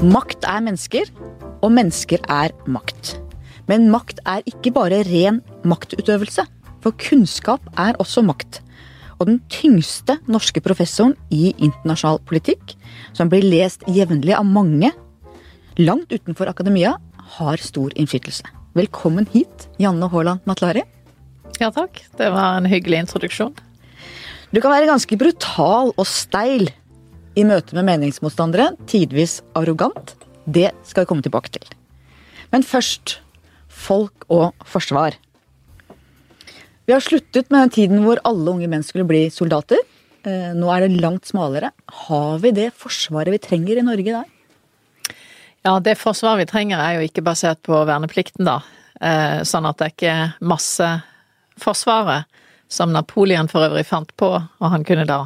Makt er mennesker, og mennesker er makt. Men makt er ikke bare ren maktutøvelse, for kunnskap er også makt. Og den tyngste norske professoren i internasjonal politikk, som blir lest jevnlig av mange langt utenfor akademia, har stor innflytelse. Velkommen hit, Janne Haaland Matlari. Ja takk, det var en hyggelig introduksjon. Du kan være ganske brutal og steil i møte med meningsmotstandere, tidvis arrogant. Det skal vi komme tilbake til. Men først folk og forsvar. Vi har sluttet med den tiden hvor alle unge menn skulle bli soldater. Eh, nå er det langt smalere. Har vi det forsvaret vi trenger i Norge i dag? Ja, det forsvaret vi trenger er jo ikke basert på verneplikten, da. Eh, sånn at det er ikke masseforsvaret som Napoleon for øvrig fant på, og han kunne da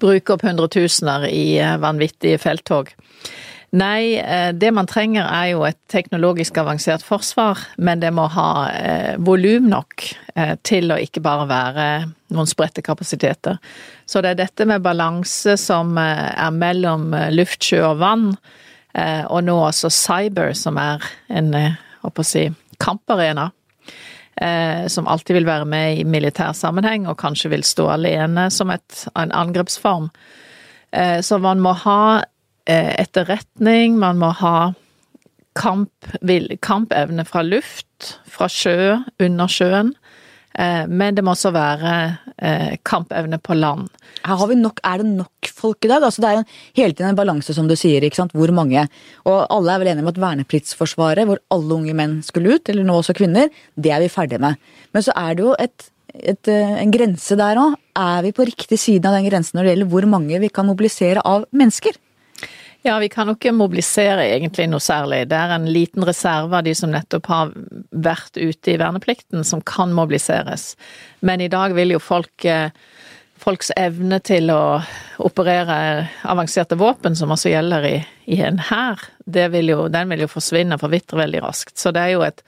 bruke opp hundretusener i eh, vanvittige felttog. Nei, eh, det man trenger er jo et teknologisk avansert forsvar, men det må ha eh, volum nok eh, til å ikke bare være noen spredte kapasiteter. Så det er dette med balanse som er mellom luft, sjø og vann, og nå også cyber, som er en, håper å si, kamparena eh, som alltid vil være med i militær sammenheng, og kanskje vil stå alene som et, en angrepsform. Eh, så man må ha eh, etterretning, man må ha kamp, vil, kampevne fra luft, fra sjø, under sjøen. Eh, men det må også være eh, kampevne på land. Nok, er det nok folk i dag? Altså, det er jo hele tiden en balanse, som du sier. ikke sant? Hvor mange? Og alle er vel enige om at vernepliktsforsvaret, hvor alle unge menn skulle ut, eller nå også kvinner, det er vi ferdige med. Men så er det jo et, et, eh, en grense der òg. Er vi på riktig side av den grensen når det gjelder hvor mange vi kan mobilisere av mennesker? Ja, vi kan jo ikke mobilisere egentlig noe særlig. Det er en liten reserve av de som nettopp har vært ute i verneplikten, som kan mobiliseres. Men i dag vil jo folk eh, Folks evne til å operere avanserte våpen, som også gjelder i, i en hær, den vil jo forsvinne og forvitre veldig raskt. Så det er jo et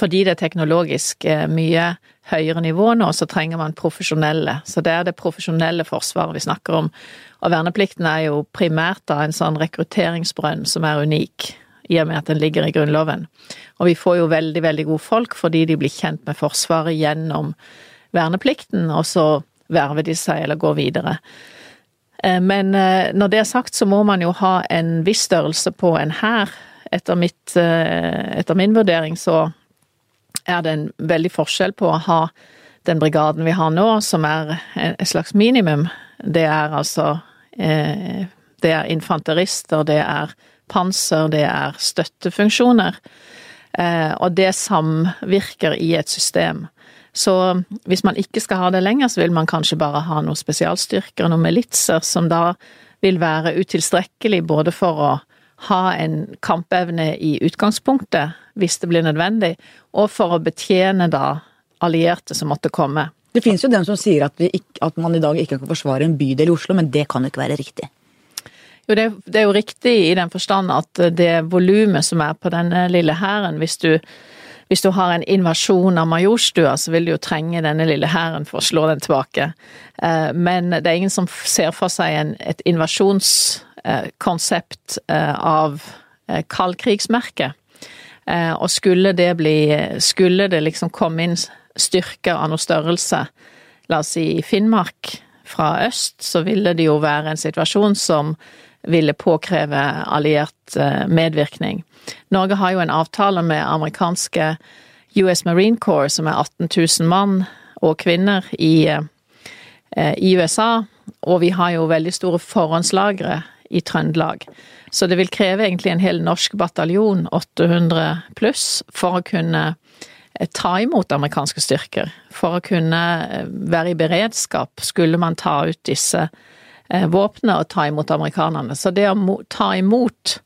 Fordi det er teknologisk eh, mye høyere nivå nå, så trenger man profesjonelle. Så det er det profesjonelle forsvaret vi snakker om. Og verneplikten er jo primært da en sånn rekrutteringsbrønn som er unik, i og med at den ligger i Grunnloven. Og vi får jo veldig, veldig gode folk fordi de blir kjent med Forsvaret gjennom verneplikten, og så verver de seg eller går videre. Eh, men eh, når det er sagt, så må man jo ha en viss størrelse på en hær. Etter, eh, etter min vurdering så er det en veldig forskjell på å ha den brigaden vi har nå, som er et slags minimum. Det er altså det er infanterister, det er panser, det er støttefunksjoner. Og det samvirker i et system. Så hvis man ikke skal ha det lenger, så vil man kanskje bare ha noen spesialstyrker, noen militser, som da vil være utilstrekkelig både for å ha en kampevne i utgangspunktet, hvis det blir nødvendig, og for å betjene da allierte som måtte komme. Det finnes jo dem som sier at, ikke, at, man i dag ikke kan forsvare en bydel i Oslo, men det kan jo ikke være riktig. Jo, det, det er jo riktig i den forstand at det volumet som er på denne lille hæren, hvis du hvis du har en invasjon av Majorstua, så vil du jo trenge denne lille hæren for å slå den tilbake. Eh, men det er ingen som ser for seg en, et invasjonskonsept eh, av kaldkrigsmerket. Og skulle det bli Skulle det liksom komme inn styrker av noe størrelse, la oss si i Finnmark fra øst, så ville det jo være en situasjon som ville påkreve alliert eh, medvirkning. Norge har jo en avtale med amerikanske US Marine Corps, som er 18 000 mann og kvinner i, eh, i USA, og vi har jo veldig store forhåndslagre i Trøndelag. Så det vil kreve egentlig en hel norsk bataljon, 800 pluss, for å kunne Eh, ta imot amerikanske styrker. For å kunne være i beredskap skulle man ta ut disse eh, våpnene og ta imot amerikanerne. Så det å ta imot,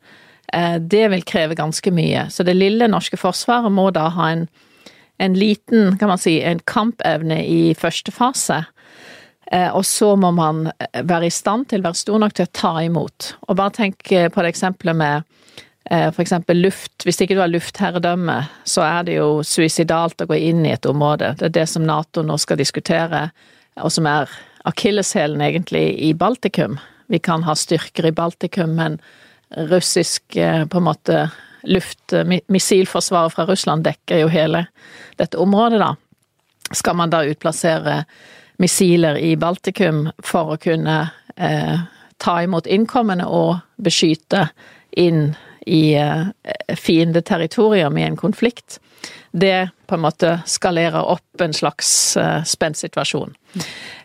det vil kreve ganske mye. Så det lille norske forsvaret må da ha en, en liten, kan man si, en kampevne i første fase. Og så må man være i stand til, være stor nok til å ta imot. Og bare tenk på det eksempelet med f.eks. luft. Hvis ikke du har luftherredømme, så er det jo suicidalt å gå inn i et område. Det er det som Nato nå skal diskutere, og som er akilleshælen egentlig i Baltikum. Vi kan ha styrker i Baltikum, men russisk eh, på en måte luftmissilforsvaret fra Russland dekker jo hele dette området, da. Skal man da utplassere missiler i Baltikum for å kunne eh, ta imot innkommende og beskytte inn i eh, fiendeterritorium i en konflikt? Det på en måte skalerer opp en slags eh, spent situasjon.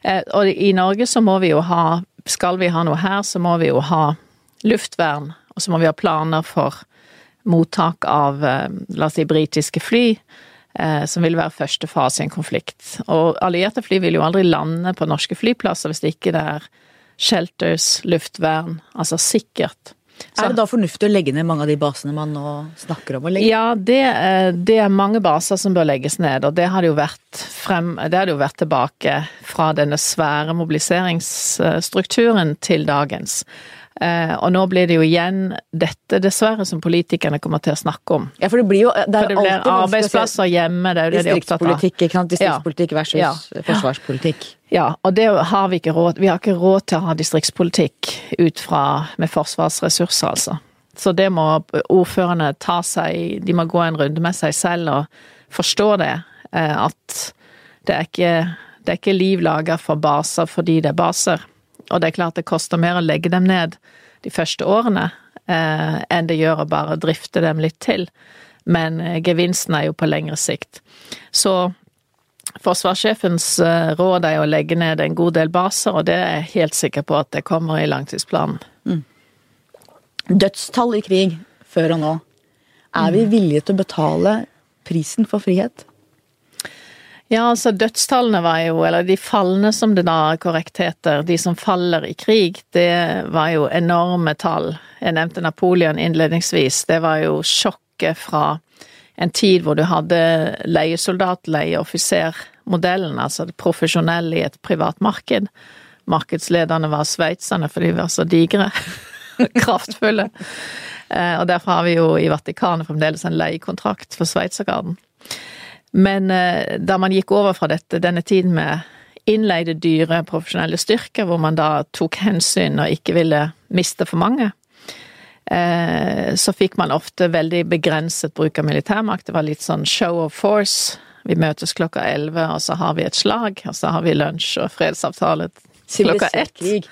Eh, og i Norge så må vi jo ha Skal vi ha noe her, så må vi jo ha luftvern, og så må vi ha planer for mottak av, la oss si, britiske fly, som vil være første fase i en konflikt. Og allierte fly vil jo aldri lande på norske flyplasser hvis det ikke er shelters, luftvern, altså sikkert. Så. Er det da fornuftig å legge ned mange av de basene man nå snakker om å legge? Ja, det, det, er mange baser som bør legges ned, og det har det jo vært, frem, det har det jo vært tilbake fra denne svære mobiliseringsstrukturen til dagens. Eh, og nå blir det jo igjen dette, dessverre, som politikerne kommer til å snakke om. Ja, for det blir jo det For det blir arbeidsplasser hjemme, det er jo det de er opptatt av. Distriktspolitikk, ikke sant. Distriktspolitikk versus ja. forsvarspolitikk. Ja, og det har vi ikke råd Vi har ikke råd til å ha distriktspolitikk ut fra med forsvarsressurser, altså. Så det må ordførerne ta seg De må gå en runde med seg selv og forstå det. Eh, at det er ikke, det er ikke liv laga for baser fordi det er baser. Og det er klart det koster mer å legge dem ned de første årene eh, enn det gjør å bare drifte dem litt til. Men eh, gevinsten er jo på lengre sikt. Så forsvarssjefens eh, råd er jo å legge ned en god del baser, og det er jeg helt sikker på at det kommer i langtidsplanen. Mm. Dødstall i krig, før og nå. Er vi villige til å betale prisen for frihet? Ja, altså dødstallene var jo, eller de falne som det da korrekt heter, de som faller i krig, det var jo enorme tall. Jeg nevnte Napoleon innledningsvis. Det var jo sjokket fra en tid hvor du hadde leiesoldat, leieoffiser-modellen, altså det profesjonelle i et privat marked. Markedslederne var sveitserne, for de var så digre. Kraftfulle. Eh, og derfor har vi jo i Vatikanet fremdeles en leiekontrakt for sveitsergarden. Men eh, da man gikk over fra dette, denne tiden med innleide, dyre, profesjonelle styrker, hvor man da tok hensyn og ikke ville miste for mange, eh, så fikk man ofte veldig begrenset bruk av militærmakt. Det var litt sånn show of force. Vi møtes klokka elleve, og så har vi et slag, og så har vi lunsj og fredsavtale klokka ett.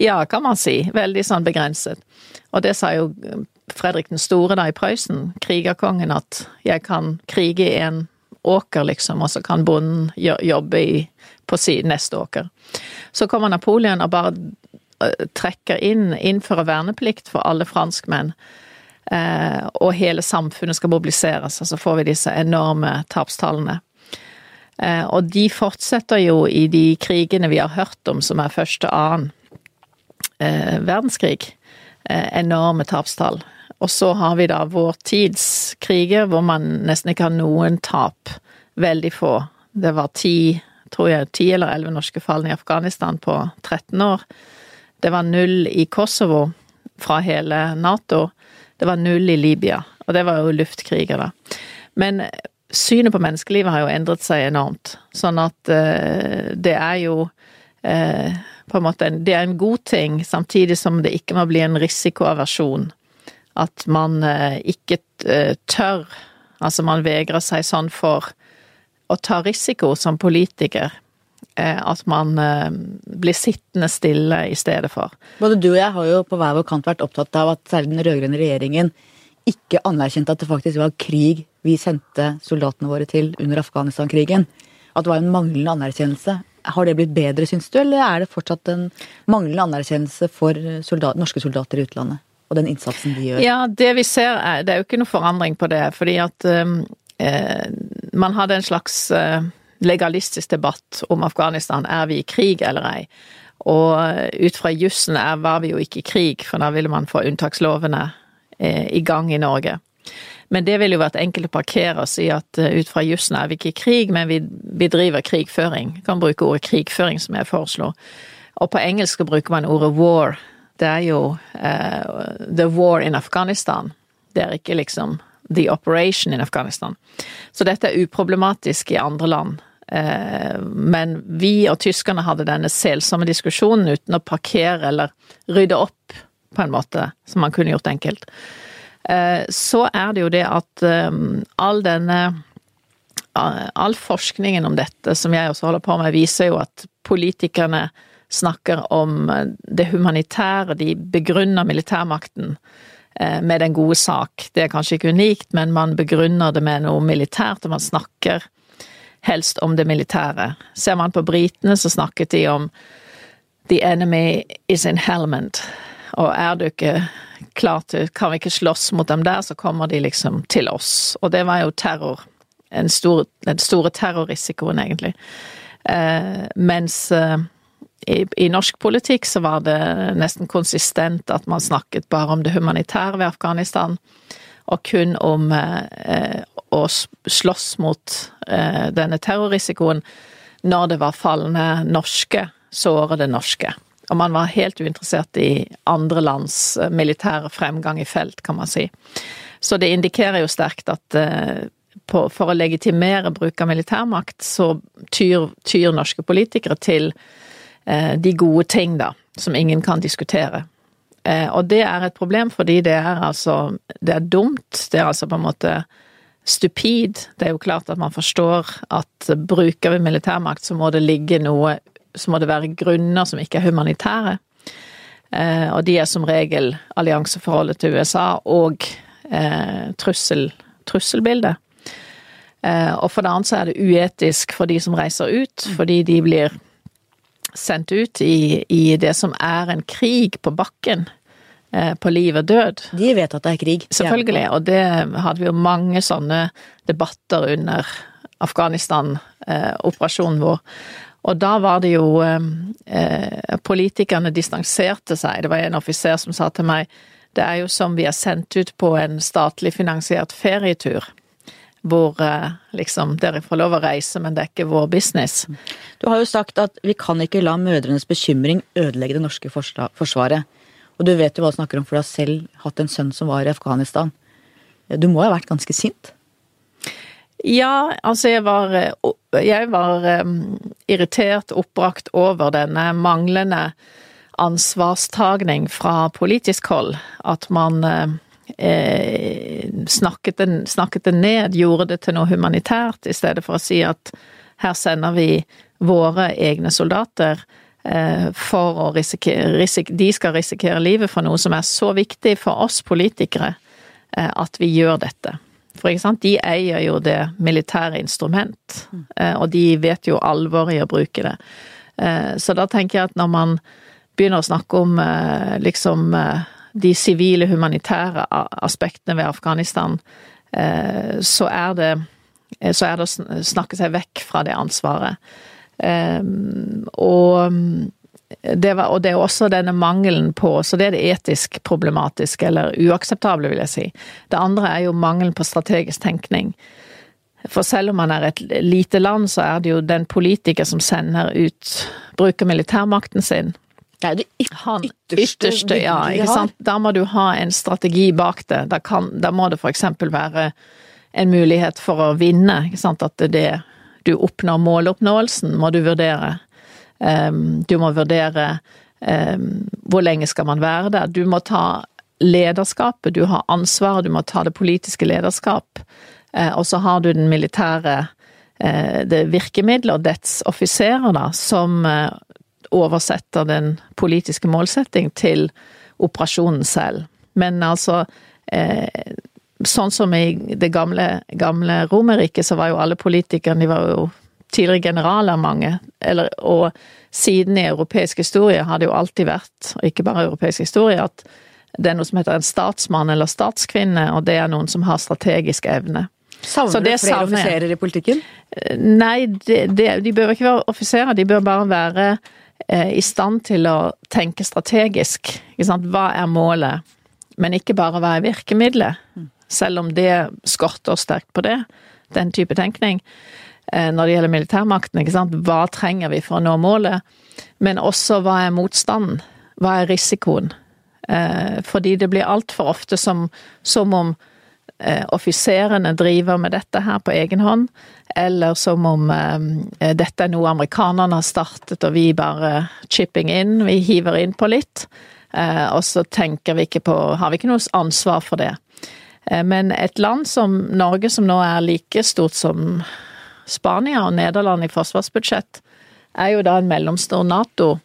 Ja, kan man si. Veldig sånn begrenset. Og det sa jo Fredrik den store da i Prøysen, krigerkongen, at jeg kan krige i en åker, liksom, og så kan bonden jobbe i, på sin neste åker. Så kommer Napoleon og bare eh, trekker inn, innfører verneplikt for alle franskmenn. Eh, og hele samfunnet skal mobiliseres, og så får vi disse enorme tapstallene. Eh, og de fortsetter jo i de krigene vi har hørt om, som er første annen verdenskrig. enorme tapstall. Og så har vi da vår tids kriger, hvor man nesten ikke har noen tap. Veldig få. Det var ti, tror jeg, ti eller elleve norske falne i Afghanistan på 13 år. Det var null i Kosovo fra hele Nato. Det var null i Libya. Og det var jo luftkriger, da. Men synet på menneskelivet har jo endret seg enormt. Sånn at eh, det er jo eh, på en måte en, Det er en god ting, samtidig som det ikke må bli en risikoaversjon at man eh, ikke eh, tør Altså man vegrer seg sånn for å ta risiko som politiker. Eh, at man blir sittende stille i stedet for. Både du og jeg har jo på hver vår kant vært opptatt av at særlig den rød-grønne regjeringen ikke anerkjente at det faktisk var krig vi sendte soldatene våre til under Afghanistan-krigen. At det var en manglende anerkjennelse. Har det blitt bedre, syns du, eller er det fortsatt en manglende anerkjennelse for soldat, norske soldater i utlandet? Og den innsatsen de gjør? Ja, det vi ser er Det er jo ikke noe forandring på det, fordi at um, eh, man hadde en slags uh, legalistisk debatt om Afghanistan. Er vi i krig eller ei? Og uh, ut fra jussen var vi jo ikke i krig, for da ville man få unntakslovene eh, i gang i Norge. Men det ville jo vært enkelt å parkere og si at ut fra jussen er vi ikke i krig, men vi bedriver krigføring. Kan bruke ordet krigføring, som jeg foreslår. Og på engelsk bruker man ordet war det er jo uh, The War in Afghanistan. Det er ikke liksom The Operation in Afghanistan. Så dette er uproblematisk i andre land. Uh, men vi og tyskerne hadde denne selsomme diskusjonen uten å parkere eller rydde opp på en måte, som man kunne gjort enkelt. Så er det jo det at all denne All forskningen om dette som jeg også holder på med, viser jo at politikerne snakker om det humanitære, de begrunner militærmakten med den gode sak. Det er kanskje ikke unikt, men man begrunner det med noe militært, og man snakker helst om det militære. Ser man på britene, så snakket de om The enemy is in helmet'. Og er du ikke klar til Kan vi ikke slåss mot dem der, så kommer de liksom til oss. Og det var jo terror. En stor, den store terrorrisikoen, egentlig. Eh, mens eh, i, norsk politikk så var det nesten konsistent at man snakket bare om det humanitære ved Afghanistan, og kun om eh, å slåss mot eh, denne terrorrisikoen når det var falne norske, sårede norske. Og man var helt uinteressert i andre lands eh, militære fremgang i felt, kan man si. Så det indikerer jo sterkt at for å legitimere bruk av militærmakt, så tyr, tyr norske politikere til de gode ting, da, som ingen kan diskutere. Eh, og det er et problem fordi det er altså Det er dumt. Det er altså på en måte stupid. Det er jo klart at man forstår at bruker vi militærmakt, så må det ligge noe Så må det være grunner som ikke er humanitære. Eh, og de er som regel allianseforholdet til USA og eh, trussel, trusselbildet. Eh, og for det andre så er det uetisk for de som reiser ut, fordi de blir sendt ut i, i det som er en krig på bakken. Eh, på liv og død. De vet at det er krig. Selvfølgelig, og det hadde vi jo mange sånne debatter under Afghanistan-operasjonen vår. Og da var det jo eh, Politikerne distanserte seg. Det var en offiser som sa til meg det er jo som vi er sendt ut på en statlig finansiert ferietur. Hvor eh, liksom dere får lov å reise, men det er ikke vår business. Du har jo sagt at vi kan ikke la mødrenes bekymring ødelegge det norske forsvaret. Og du vet jo hva du snakker om, for du har selv hatt en sønn som var i Afghanistan. Du må ha vært ganske sint? Ja, altså jeg var, jeg var irritert, oppbrakt over denne manglende ansvarstagning fra politisk hold. At man eh, snakket, det, snakket, det, ned, gjorde det til noe humanitært, i stedet for å si at her sender vi våre egne soldater Eh, for å risikere risik, De skal risikere livet for noe som er så viktig for oss politikere eh, at vi gjør dette. For ikke sant, de eier jo det militære instrument, eh, og de vet jo alvoret i å bruke det. Så da tenker jeg at når man begynner å snakke om liksom de sivile, humanitære aspektene ved Afghanistan, så er det så er det å snakke seg vekk fra det ansvaret. Um, og det, var, og det er også denne mangelen på Så det er det etisk problematiske, eller uakseptable, vil jeg si. Det andre er jo mangelen på strategisk tenkning. For selv om man er et lite land, så er det jo den politiker som sender ut Bruker militærmakten sin. Det er det ytterste, ytterste ja, ikke sant. Da må du ha en strategi bak det. Da, kan, da må det for eksempel være en mulighet for å vinne, ikke sant. At det, det du oppnår måloppnåelsen, må du vurdere. Um, du må vurdere um, hvor lenge skal man være der. Du må ta lederskapet, du har ansvaret, du må ta det politiske lederskap. Uh, og så har du den militære uh, det virkemidlet og dets offiserer, da, som uh, oversetter den politiske målsetting til operasjonen selv. Men altså sånn som i det gamle, gamle Romerriket, så var jo alle politikerne de var jo tidligere generaler, mange. Eller, og siden i europeisk historie har det jo alltid vært, og ikke bare europeisk historie, at det er noe som heter en statsmann eller statskvinne, og det er noen som har strategisk evne. Savner du flere offiserer i politikken? Nei, det, det, de bør ikke være offiserer, de bør bare være eh, i stand til å tenke strategisk. Hva er målet? Men ikke bare hva er virkemidlet. Mm selv om det skorter sterkt på det, den type tenkning. Eh, når det gjelder militærmakten, ikke sant. Hva trenger vi for å nå målet? Men også hva er motstanden? Hva er risikoen? Eh, fordi det blir altfor ofte som, som om eh, offiserene driver med dette her på egen hånd, eller som om dette er noe amerikanerne har startet og vi bare chipping in, vi hiver inn på litt. Eh, og så tenker vi ikke på Har vi ikke noe ansvar for det. Eh, men et land som Norge, som nå er like stort som Spania og Nederland i forsvarsbudsjett, er jo da en mellomstor Nato-makt.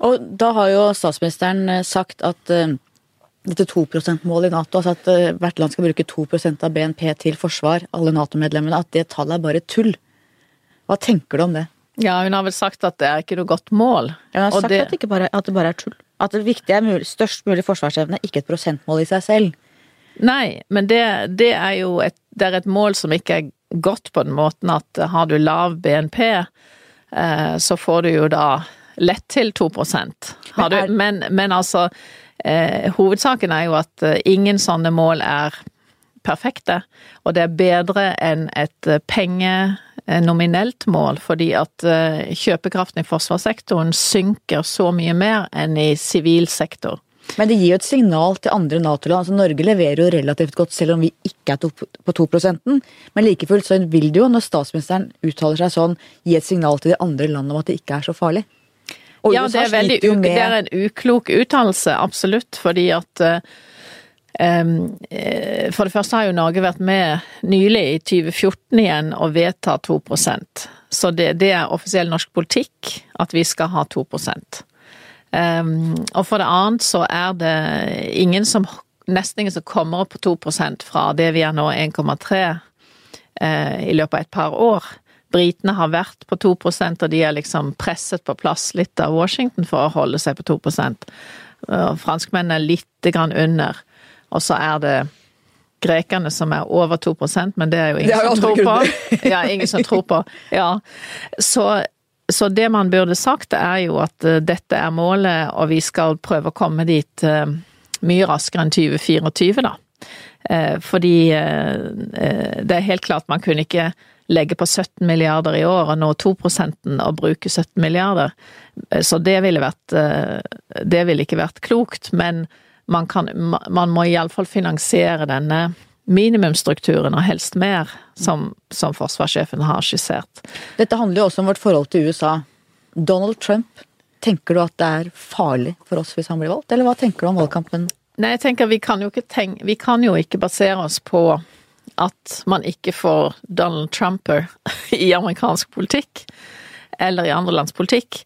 Og da har jo statsministeren sagt at dette 2 %-målet i Nato, altså at hvert land skal bruke 2% av BNP til forsvar, alle Nato-medlemmene, at det tallet er bare tull. Hva tenker du om det? Ja, hun har vel sagt at det er ikke noe godt mål. Hun har sagt det... At, det bare, at, det bare er tull. At det viktige er mulig, størst mulig forsvarsevne, ikke et prosentmål i seg selv. Nei, men det, det er jo et, er et mål som ikke er godt på den måten at har du lav BNP, eh, så får du jo da lett til 2 har du, men, men altså eh, Hovedsaken er jo at eh, ingen sånne mål er perfekte, og det er bedre enn et pengenominelt Eh, nominelt mål, fordi at eh, kjøpekraften i forsvarssektoren synker så mye mer enn i sivil sektor. Men det gir jo et signal til andre Nato-land. altså Norge leverer jo relativt godt selv om vi ikke er på 2% Men like fullt så vil det jo, når statsministeren uttaler seg sånn, gi et signal til de andre landene om at det ikke er så farlig. Og ja, det er, veldig, med... det er en uklok uttalelse, absolutt. Fordi at Eh, for det første har jo Norge vært med nylig, i 2014 igjen, og vedta 2% Så det, det, er offisiell norsk politikk at vi skal ha 2% Og for det annet så er det ingen som, nesten ingen som kommer opp på 2% fra det vi er nå 1,3 eh, i løpet av et par år. Britene har vært på 2% og de er liksom presset på plass litt av Washington for å holde seg på 2 Franskmennene er lite grann under. Og så er det grekerne som er over 2% men det er jo ingen er som tror på. Ja, ingen som tror på. Ja. Så, så, det man burde sagt, er jo at uh, dette er målet, og vi skal prøve å komme dit uh, mye raskere enn 2024, da. Uh, fordi det er helt klart man kunne ikke legge på 17 milliarder i år og nå 2% og bruke 17 milliarder. Så det ville vært Det ville ikke vært klokt, men man, kan, man må iallfall finansiere denne minimumsstrukturen, og helst mer, som, som forsvarssjefen har skissert. Dette handler jo også om vårt forhold til USA. Donald Trump, tenker du at det er farlig for oss hvis han blir valgt, eller hva tenker du om valgkampen? Nei, jeg tenker vi kan jo ikke, tenke, vi kan jo ikke basere oss på at man ikke får Donald Trumper i amerikansk politikk, eller i andre lands politikk.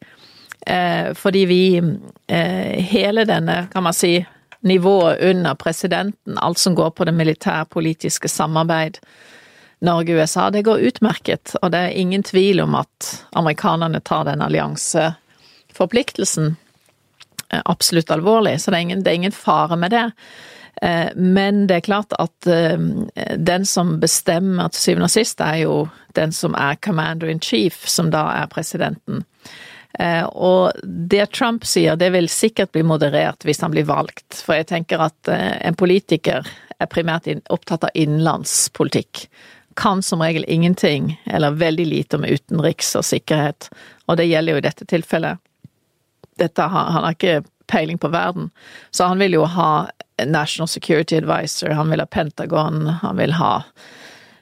Eh, fordi vi eh, Hele denne, kan man si, nivået under presidenten, alt som går på det militærpolitiske samarbeid Norge-USA, det går utmerket, og det er ingen tvil om at amerikanerne tar den allianseforpliktelsen eh, absolutt alvorlig, så det er ingen, det er ingen fare med det. Eh, men det er klart at eh, den som bestemmer til syvende og sist, er jo den som er commander in chief, som da er presidenten. Eh, og det Trump sier, det vil sikkert bli moderert hvis han blir valgt. For jeg tenker at en politiker er primært opptatt av innenlandspolitikk. Kan som regel ingenting, eller veldig lite om utenriks og sikkerhet. Og det gjelder jo i dette tilfellet. Dette, han har ikke peiling på verden. Så han vil jo ha National Security Advisor, han vil ha Pentagon, han vil ha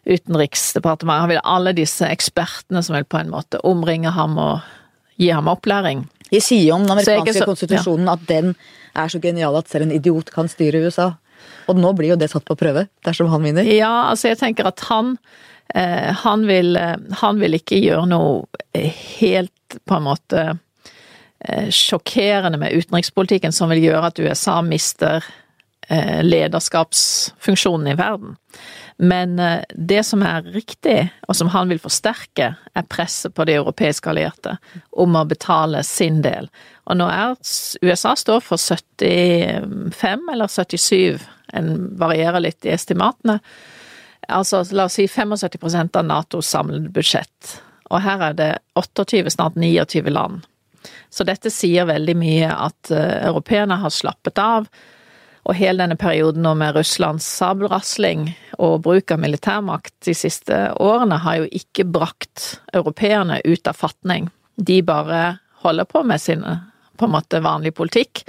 Utenriksdepartementet, han vil ha alle disse ekspertene som vil på en måte omringe ham og gi ham opplæring. De sier om den amerikanske så, konstitusjonen ja. at den er så genial at selv en idiot kan styre USA. Og nå blir jo det satt på prøve, dersom han vinner. Ja, altså jeg tenker at han eh, han, vil, eh, han vil ikke gjøre noe helt på en måte sjokkerende med utenrikspolitikken som vil gjøre at USA mister eh, lederskapsfunksjonen i verden. Men eh, det som er riktig, og som han vil forsterke, er presset på de europeiske allierte om å betale sin del. Og nå er USA står for 75 eller 77, en varierer litt i estimatene. Altså la oss si 75% av Natos samlede budsjett. Og her er det 28, snart 29 land. Så dette sier veldig mye at uh, europeerne har slappet av og hele denne perioden nå med Russlands sabelrasling og bruk av militærmakt de siste årene har jo ikke brakt europeerne ut av fatning. De bare holder på med sin på en måte vanlig politikk,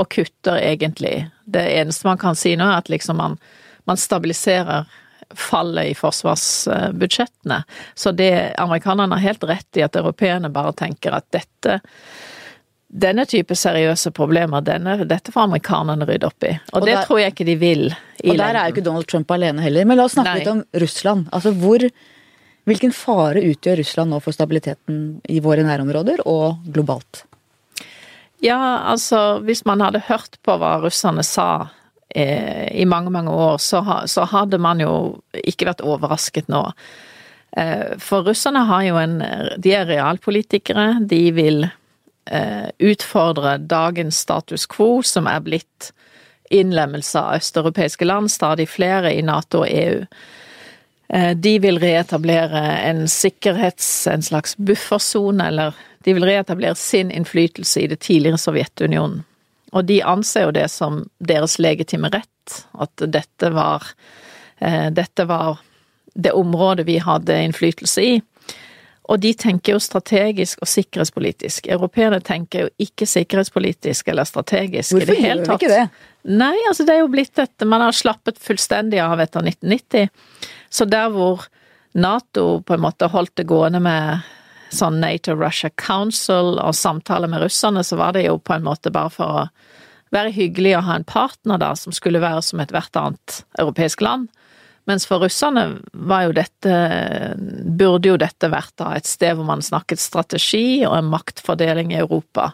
og kutter egentlig. Det eneste man kan si nå, er at liksom man, man stabiliserer fallet i forsvarsbudsjettene. Så det amerikanerne har helt rett i at europeerne bare tenker at dette denne type seriøse problemer, denne, dette får amerikanerne rydde opp i. Og, og det der, tror jeg ikke de vil Og der er jo ikke Donald Trump alene heller. Men la oss snakke Nei. litt om Russland. Altså hvor Hvilken fare utgjør Russland nå for stabiliteten i våre nærområder og globalt? Ja, altså hvis man hadde hørt på hva russerne sa eh, i mange, mange år, så, så, hadde man jo ikke vært overrasket nå. Eh, for russerne har jo en De er realpolitikere. De vil eh, utfordre dagens status quo, som er blitt innlemmelse av østeuropeiske land, stadig flere i Nato og EU. De vil reetablere en sikkerhets... en slags buffersone, eller de vil reetablere sin innflytelse i det tidligere Sovjetunionen. Og de anser jo det som deres legitime rett, at dette var eh, Dette var det området vi hadde innflytelse i. Og de tenker jo strategisk og sikkerhetspolitisk. Europeerne tenker jo ikke sikkerhetspolitisk eller strategisk Hvorfor i det hele tatt. Hvorfor gjør vi ikke det? Nei, altså det er jo blitt dette Man har slappet fullstendig av etter 1990. Så der hvor Nato på en måte holdt det gående med sånn NATO-Russia Council og samtaler med russerne, så var det jo på en måte bare for å være hyggelig å ha en partner da, som skulle være som ethvert annet europeisk land. Mens for russerne var jo dette Burde jo dette vært da et sted hvor man snakket strategi og en maktfordeling i Europa.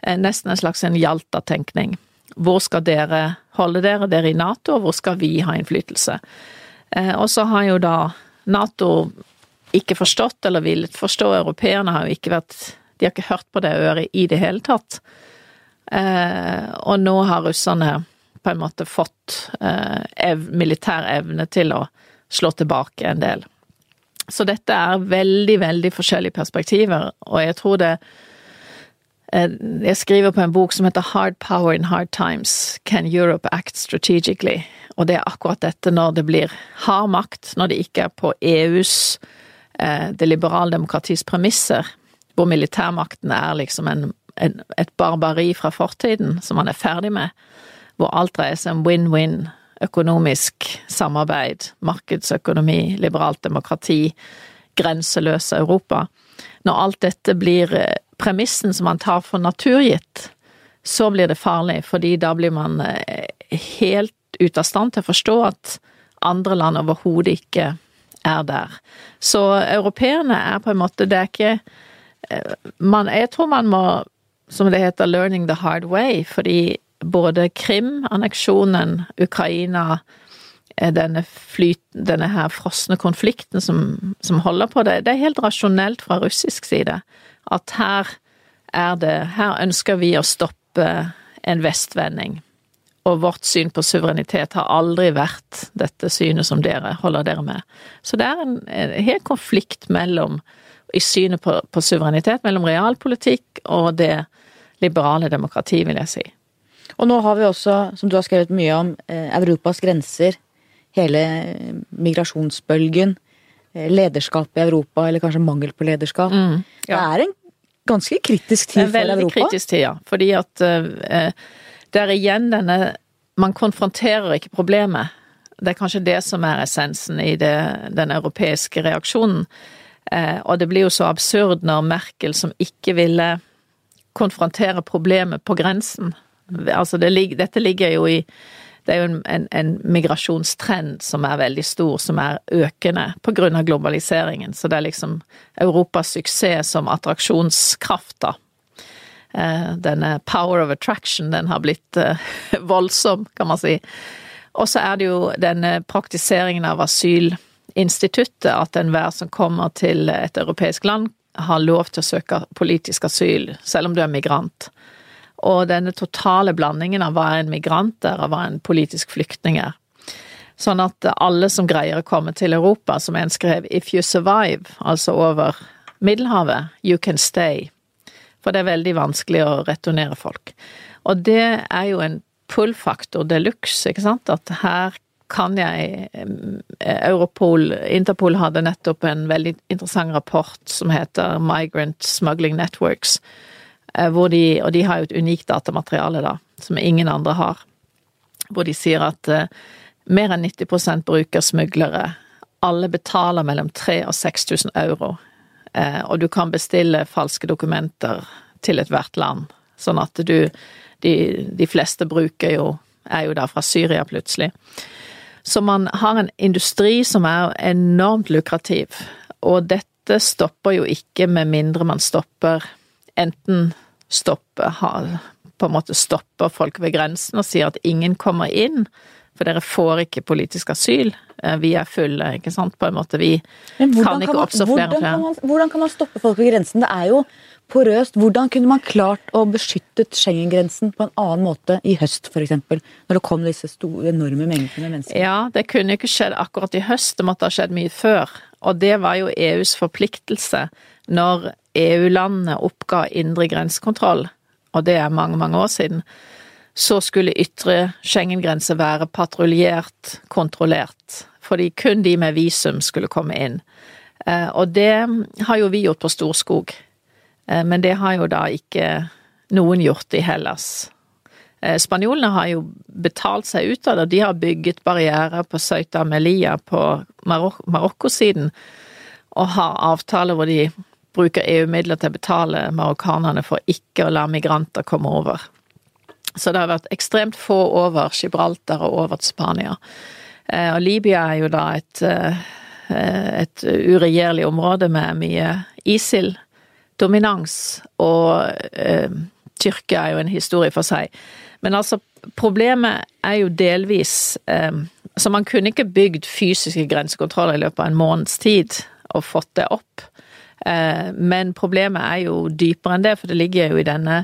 Eh, nesten en slags en Jalta-tenkning. Hvor skal dere holde dere, dere i Nato, og hvor skal vi ha innflytelse? Eh, og så har jo da Nato ikke forstått, eller villet forstå, europeerne har jo ikke vært De har ikke hørt på det øret i det hele tatt. Eh, og nå har russerne på en måte fått eh, ev, militær evne til å slå tilbake en del. Så dette er veldig, veldig forskjellige perspektiver, og jeg tror det Jeg skriver på en bok som heter Hard Power in Hard Times. Can Europe Act Strategically? Og det er akkurat dette når det blir hard makt, når det ikke er på EUs, eh, det liberale demokratis premisser, hvor militærmakten er liksom en, en, et barbari fra fortiden som man er ferdig med, hvor alt dreier seg om win-win, økonomisk samarbeid, markedsøkonomi, liberalt demokrati, grenseløse Europa. Når alt dette blir eh, premissen som man tar for naturgitt, så blir det farlig, fordi da blir man eh, helt ute av stand til å forstå at andre land overhodet ikke er der. Så europeerne er på en måte Det er ikke eh, man, Jeg tror man må, som det heter, 'learning the hard way', fordi både Krim, anneksjonen, Ukraina eh, denne, flyt, denne her frosne konflikten som, som holder på det, det er helt rasjonelt fra russisk side. At her er det Her ønsker vi å stoppe en vestvending og vårt syn på suverenitet har aldri vært dette synet som dere holder dere med. Så det er en, en hel konflikt mellom, i synet på, på, suverenitet, mellom realpolitikk og det liberale demokrati, vil jeg si. Og nå har vi også, som du har skrevet mye om, eh, Europas grenser, hele migrasjonsbølgen, eh, lederskap i Europa, eller kanskje mangel på lederskap. Mm, ja. Det er en ganske kritisk tid for Europa. Det er en veldig kritisk tid, ja. Fordi at uh, det er igjen denne Man konfronterer ikke problemet. Det er kanskje det som er essensen i det, den europeiske reaksjonen. Eh, og det blir jo så absurd når Merkel, som ikke ville konfrontere problemet på grensen Altså, det, dette ligger jo i det er jo en, en, en, migrasjonstrend som er veldig stor, som er økende av globaliseringen. Så det er liksom Europas suksess som attraksjonskraft, da. Eh, denne power of attraction, den har blitt eh, voldsom, kan man si. Og så er det jo denne praktiseringen av asylinstituttet, at enhver som kommer til et europeisk land, har lov til å søke politisk asyl, selv om du er migrant. Og denne totale blandingen av hva en migrant er, og hva en politisk flyktning er. Sånn at alle som greier å komme til Europa, som en skrev 'If you survive', altså over Middelhavet, you can stay. For det er veldig vanskelig å returnere folk. Og det er jo en pull-faktor de luxe, ikke sant. At her kan jeg Europol, Interpol hadde nettopp en veldig interessant rapport som heter Migrant Smuggling Networks. Eh, hvor de, og de har jo et unikt datamateriale, da, som ingen andre har. Hvor de sier at uh, mer enn 90 bruker smuglere. Alle betaler mellom 3000 og 6000 euro Eh, og du kan bestille falske dokumenter til ethvert land sånn at du De, de fleste bruker jo er jo da fra Syria, plutselig. Så man har en industri som er enormt lukrativ, og dette stopper jo ikke med mindre man stopper enten stopper på en måte stopper folk ved grensen og sier at ingen kommer inn, for dere får ikke politisk asyl. Eh, vi er fulle, ikke sant, på en måte. Vi kan ikke kan oppstå flere og flere. hvordan kan man stoppe folk ved grensen? Det er jo porøst. Hvordan kunne man klart å beskytte Schengen-grensen på en annen måte i høst, f.eks.? Når det kom disse store, enorme mengdene mennesker. Ja, det kunne ikke skjedd akkurat i høst, det måtte ha skjedd mye før. Og det var jo EUs forpliktelse når EU-landene oppga indre grensekontroll, og det er mange, mange år siden så skulle ytre Schengen-grense være patruljert, kontrollert. Fordi kun de med visum skulle komme inn. Eh, og det har jo vi gjort på Storskog. Eh, men det har jo da ikke noen gjort i Hellas. Eh, spanjolene har jo betalt seg ut av det. De har bygget barrierer på Ceuta Melia på Marok Marokko-siden, og har avtaler hvor de bruker EU-midler til å betale marokkanerne for ikke å la migranter komme over. Så det har vært ekstremt få over Gibraltar og over til Spania. Eh, og Libya er jo da et, eh, et uregjerlig område med mye ISIL-dominans, og eh, Tyrkia er jo en historie for seg. Men altså, problemet er jo delvis eh, Så man kunne ikke bygd fysiske grensekontroller i løpet av en måneds tid og fått det opp. Eh, men problemet er jo dypere enn det, for det ligger jo i denne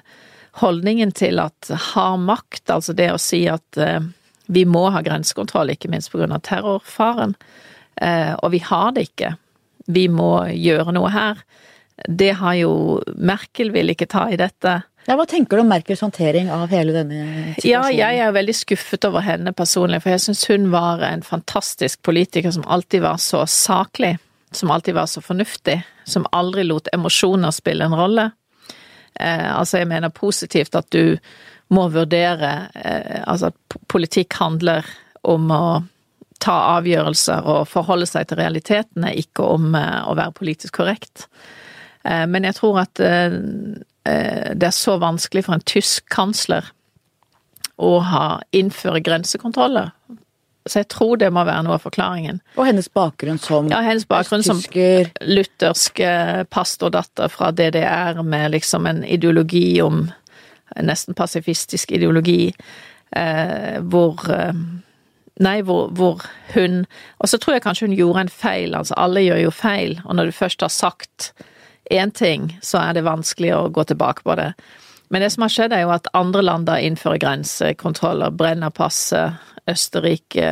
holdningen til at har makt, altså det å si at eh, vi må ha grensekontroll, ikke minst av terrorfaren, eh, og vi har det ikke, vi må gjøre noe her, det har jo Merkel vil ikke ta i dette. Ja, Hva tenker du om Merkels håndtering av hele denne situasjonen? Ja, jeg er veldig skuffet over henne personlig, for jeg syns hun var en fantastisk politiker som alltid var så saklig, som alltid var så fornuftig, som aldri lot emosjoner spille en rolle. Eh, altså, jeg mener positivt at du må vurdere eh, Altså at politikk handler om å ta avgjørelser og forholde seg til realitetene, ikke om eh, å være politisk korrekt. Men jeg tror at det er så vanskelig for en tysk kansler å ha innføre grensekontroller så jeg tror det må være noe av forklaringen. Og hennes bakgrunn som Ja, hennes bakgrunn som luthersk eh, pastordatter fra DDR med liksom en ideologi om Nesten pasifistisk ideologi, eh, hvor eh, Nei, hvor, hvor, hun Og så tror jeg kanskje hun gjorde en feil, altså alle gjør jo feil, og når du først har sagt én ting, så er det vanskelig å gå tilbake på det. Men det som har skjedd, er jo at andre land da innfører grensekontroller, brenner passet, Østerrike,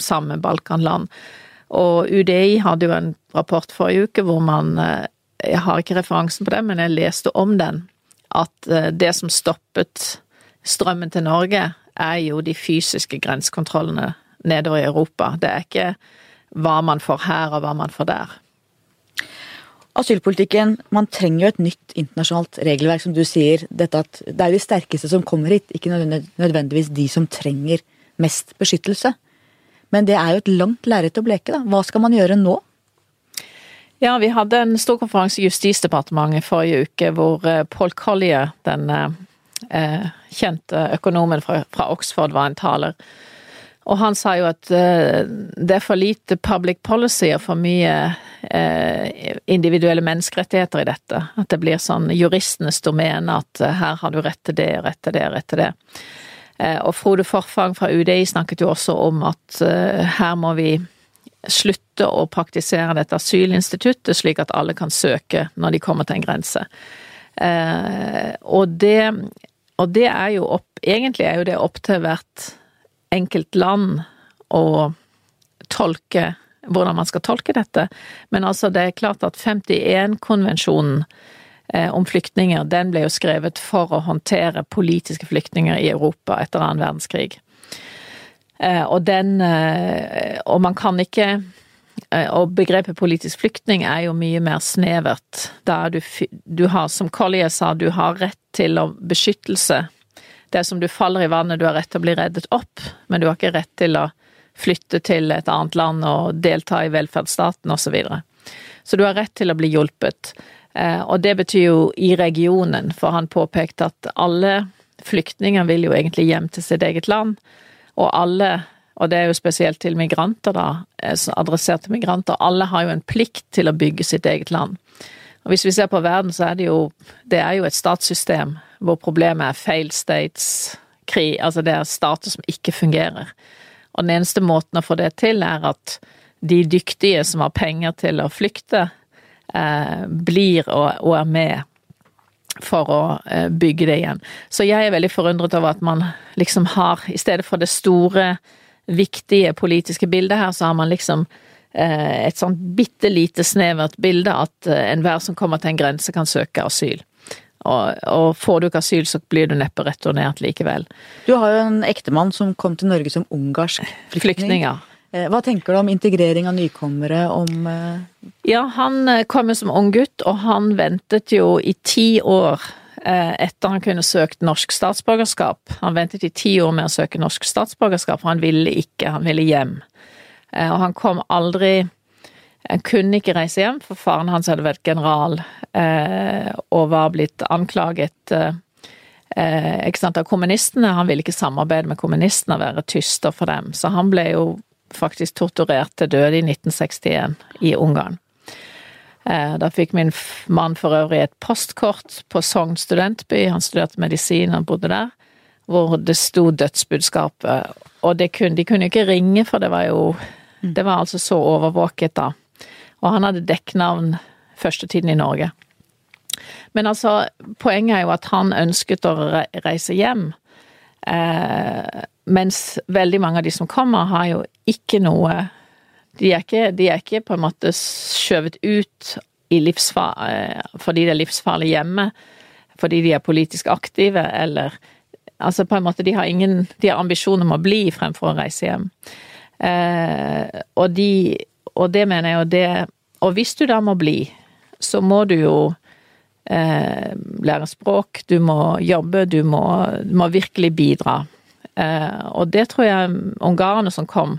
samme Balkanland. Og UDI hadde jo en rapport forrige uke hvor man eh, Jeg har ikke referansen på det, men jeg leste om den. At eh, det som stoppet strømmen til Norge, er jo de fysiske grensekontrollene nedover i Europa. Det er ikke hva man får her og hva man får der asylpolitikken Man trenger jo et nytt internasjonalt regelverk, som du sier. Dette at det er de sterkeste som kommer hit, ikke nødvendigvis de som trenger mest beskyttelse. Men det er jo et langt lerret å bleke, da. Hva skal man gjøre nå? Ja, vi hadde en stor konferanse i Justisdepartementet forrige uke hvor eh, Paul Collier, den eh, kjente økonomen fra, Oxford, var en taler. Og han sa jo at det er for lite public policy og for mye individuelle menneskerettigheter i dette. At det blir sånn juristenes domene at uh, her har du rett til det, rett til det, rett til det. og Frode Forfang fra UDI snakket jo også om at her må vi slutte å praktisere dette asylinstituttet, slik at alle kan søke når de kommer til en grense. og det, og det er jo opp Egentlig er jo det opp til hvert enkelt land å tolke hvordan man skal tolke dette. Men altså, det er klart at 51-konvensjonen eh, om flyktninger, den ble jo skrevet for å håndtere politiske flyktninger i Europa etter annen verdenskrig. Eh, og den eh, Og man kan ikke og begrepet politisk flyktning er jo mye mer snevert. Da du, du har, som Collier sa, du har rett til beskyttelse det er som du faller i vannet, du har rett til å bli reddet opp, men du har ikke rett til å flytte til et annet land og delta i velferdsstaten osv. Så, videre. så du har rett til å bli hjulpet. Eh, og det betyr jo i regionen, for han påpekte at alle flyktninger vil jo egentlig hjem til sitt eget land, og alle, og det er jo spesielt til migranter, da, adresserte migranter, alle har jo en plikt til å bygge sitt eget land. Og hvis vi ser på verden, så er det jo Det er jo et statssystem hvor problemet er fail states, krig Altså det er stater som ikke fungerer. Og den eneste måten å få det til, er at de dyktige som har penger til å flykte, eh, blir og, og, er med for å eh, bygge det igjen. Så jeg er veldig forundret over at man liksom har, i stedet for det store, viktige politiske bildet her, så har man liksom eh, et sånn bitte lite snevert bilde at eh, enhver som kommer til en grense kan søke asyl. Og, og, får du ikke asyl, så blir du neppe returnert likevel. Du har jo en ektemann som kom til Norge som ungarsk flyktning. Flyktninger. Eh, hva tenker du om integrering av nykommere, om eh, Ja, han eh, kom jo som ung gutt, og han ventet jo i ti år etter han kunne søkt norsk statsborgerskap. Han ventet i ti år med å søke norsk statsborgerskap, for han ville ikke, han ville hjem. Og han kom aldri Han kunne ikke reise hjem, for faren hans hadde vært general og var blitt anklaget ikke sant, av kommunistene. Han ville ikke samarbeide med kommunistene og være tyster for dem, så han ble jo faktisk torturert til døde i 1961 i Ungarn. Eh, da fikk min mann for øvrig et postkort på Sogn studentby, han studerte medisin, og bodde der, hvor det sto dødsbudskapet. Og kunne, de kunne jo ikke ringe, for det var jo Det var altså så overvåket da. Og han hadde dekknavn første tiden i Norge. Men altså, poenget er jo at han ønsket å reise hjem. Eh, mens veldig mange av de som kommer, har jo ikke noe De er ikke, de er ikke på en måte skjøvet ut eh, fordi det er livsfarlig hjemme, fordi de er politisk aktive, eller Altså på en måte, de har ingen De har ambisjon om å bli fremfor å reise hjem. Eh, og de Og det mener jeg jo det Og hvis du da må bli, så må du jo eh, lære språk, du må jobbe, du må, du må virkelig bidra. Eh, og det tror jeg ungarerne som kom,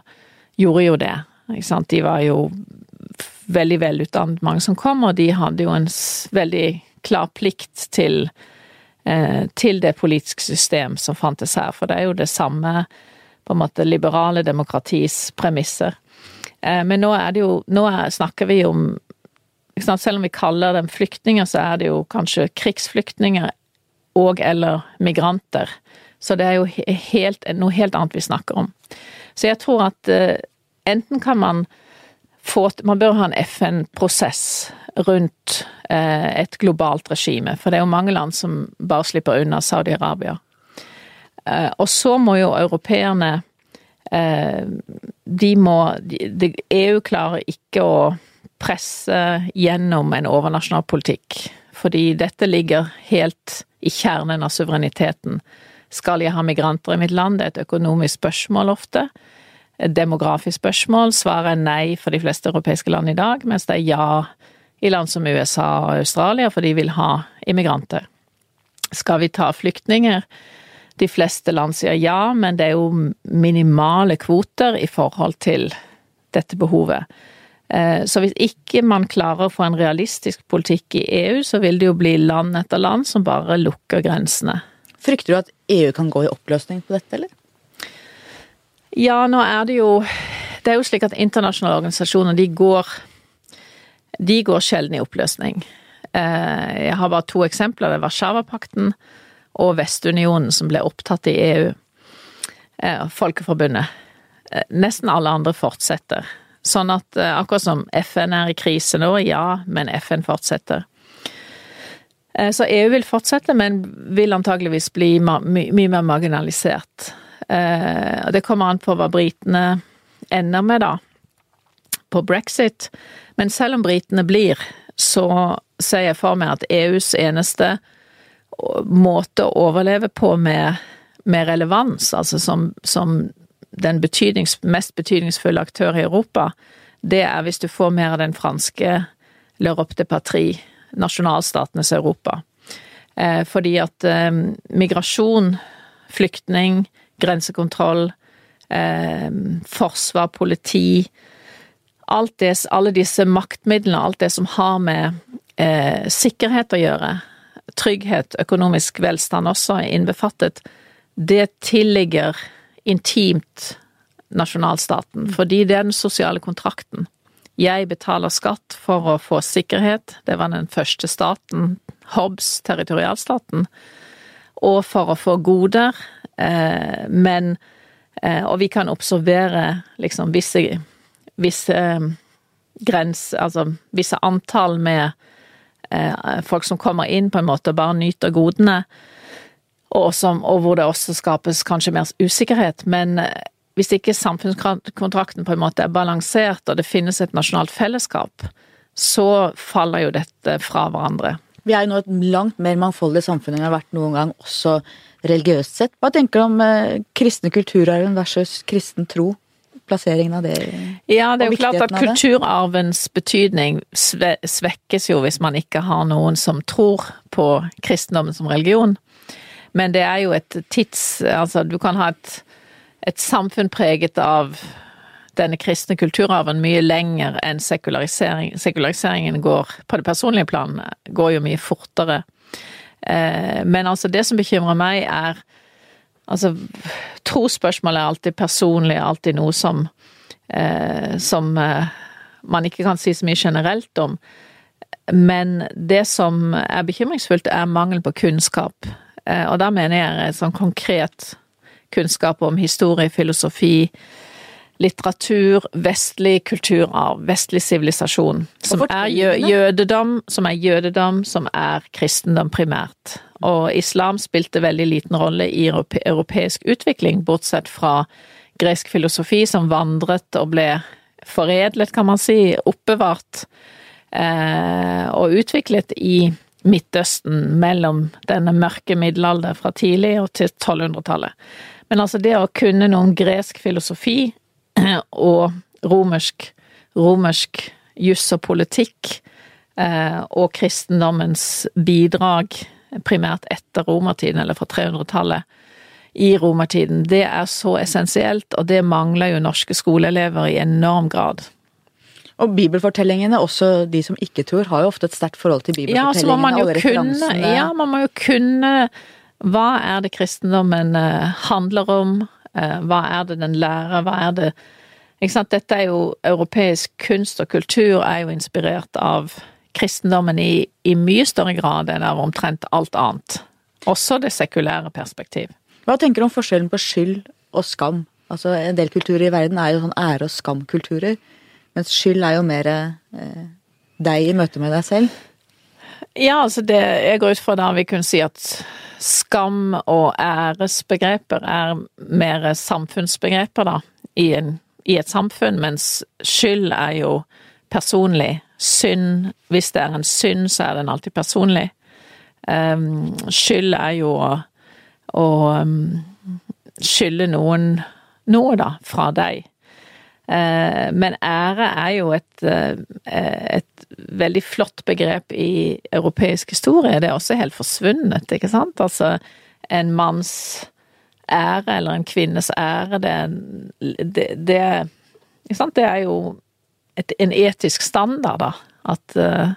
gjorde jo det. Ikke sant? De var jo veldig velutdannet, mange som kom, og de hadde jo en veldig klar plikt til, eh, til det politiske system som fantes her. For det er jo det samme på en måte liberale demokratis premisser. Eh, men nå er det jo Nå snakker vi om Selv om vi kaller dem flyktninger, så er det jo kanskje krigsflyktninger og eller migranter. Så det er jo helt, noe helt annet vi snakker om. Så jeg tror at uh, enten kan man få Man bør ha en FN-prosess rundt uh, et globalt regime, for det er jo mange land som bare slipper unna Saudi-Arabia. Og så må jo europeerne De må de, EU klarer ikke å presse gjennom en overnasjonal politikk, fordi dette ligger helt i kjernen av suvereniteten skal jeg ha migranter i mitt land? Det er et økonomisk spørsmål ofte. Et demografisk spørsmål. Svaret er nei for de fleste europeiske land i dag, mens det er ja i land som USA og Australia, for de vil ha immigranter. Skal vi ta flyktninger? De fleste land sier ja, men det er jo minimale kvoter i forhold til dette behovet. Eh, så hvis ikke man klarer å få en realistisk politikk i EU, så vil det jo bli land etter land som bare lukker grensene. Frykter du at EU kan gå i oppløsning på dette, eller? Ja, nå er det jo Det er jo slik at internasjonale organisasjoner, de går De går sjelden i oppløsning. Eh, jeg har bare to eksempler. Det er Warszawapakten og Vestunionen som ble opptatt i EU. Eh, Folkeforbundet. Eh, nesten alle andre fortsetter. Sånn at akkurat som FN er i krise nå, ja, men FN fortsetter. Eh, så EU vil fortsette, men vil antageligvis bli mye mer marginalisert. Eh, det kommer an på hva britene ender med, da, på brexit. Men selv om britene blir, så ser jeg for meg at EUs eneste måte å overleve på med, med relevans, altså som, som den betydnings, mest betydningsfulle aktør i Europa, det er hvis du får mer av den franske l'Europe de patrie nasjonalstatenes Europa. Eh, fordi at eh, migrasjon, flyktning, grensekontroll, eh, forsvar, politi det, alle disse maktmidlene, alt det som har med eh, sikkerhet å gjøre. Trygghet, økonomisk velstand også innbefattet. Det tilligger intimt nasjonalstaten, fordi det er den sosiale kontrakten. Jeg betaler skatt for å få sikkerhet, det var den første staten, Hobbes, territorialstaten, og for å få goder, eh, men eh, Og vi kan observere liksom visse, visse grenser altså visse antall med eh, folk som kommer inn på en måte og bare nyter godene, og, som, og hvor det også skapes kanskje mer usikkerhet. Men eh, hvis ikke samfunnskontrakten på en måte er balansert, og det finnes et nasjonalt fellesskap, så faller jo dette fra hverandre. Vi er jo nå et langt mer mangfoldig samfunn enn vi har vært noen gang, også religiøst sett. Hva tenker du om eh, kristne kulturarven versus kristen tro? Plasseringen av det Ja, det er jo klart at kulturarvens betydning svekkes jo hvis man ikke har noen som tror på kristendommen som religion. Men det er jo et tids... Altså, du kan ha et et samfunn preget av denne kristne kulturarven mye lenger enn sekularisering. Sekulariseringen går, på det personlige planet går jo mye fortere. Eh, men altså, det som bekymrer meg, er Altså, trosspørsmål er alltid personlig, alltid noe som eh, Som eh, man ikke kan si så mye generelt om. Men det som er bekymringsfullt, er mangel på kunnskap. Og da mener jeg sånn konkret kunnskap om historie, filosofi, litteratur, vestlig kulturarv, vestlig sivilisasjon. Som er jødedom, som er jødedom, som er kristendom primært. Og islam spilte veldig liten rolle i europeisk utvikling, bortsett fra gresk filosofi som vandret og ble foredlet, kan man si, oppbevart eh, og utviklet i Midtøsten mellom denne mørke middelalder fra tidlig og til 1200-tallet. Men altså det å kunne noen gresk filosofi og romersk, romersk juss og politikk eh, og kristendommens bidrag, primært etter romertiden, eller fra 300-tallet, i romertiden, det er så essensielt, og det mangler jo norske skoleelever i enorm grad. Og bibelfortellingene, også de som ikke tror, har jo ofte et sterkt forhold til bibelfortellingene. Ja, man jo kunne, ja, man må jo kunne hva er det kristendommen eh, handler om? Eh, hva er det den lærer? Hva er det Ikke sant, dette er jo Europeisk kunst og kultur er jo inspirert av kristendommen i, i mye større grad enn av omtrent alt annet. Også det sekulære perspektiv. Hva tenker du om forskjellen på skyld og skam? Altså, En del kulturer i verden er jo sånn ære- og skamkulturer, mens skyld er jo mer eh, deg i møte med deg selv. Ja, altså det Jeg går ut fra da vi kunne si at skam og æresbegreper er mer samfunnsbegreper, da, i, en, i et samfunn, mens skyld er jo personlig. Synd, hvis det er en synd, så er den alltid personlig. Um, skyld er jo å, å um, skylde noen noe, da, fra deg. Uh, men ære er jo et, uh, et veldig flott begrep i europeisk historie. Det er også helt forsvunnet, ikke sant? Altså, en manns ære eller en kvinnes ære, det, det, det, det er jo et, en etisk standard, da. At, uh,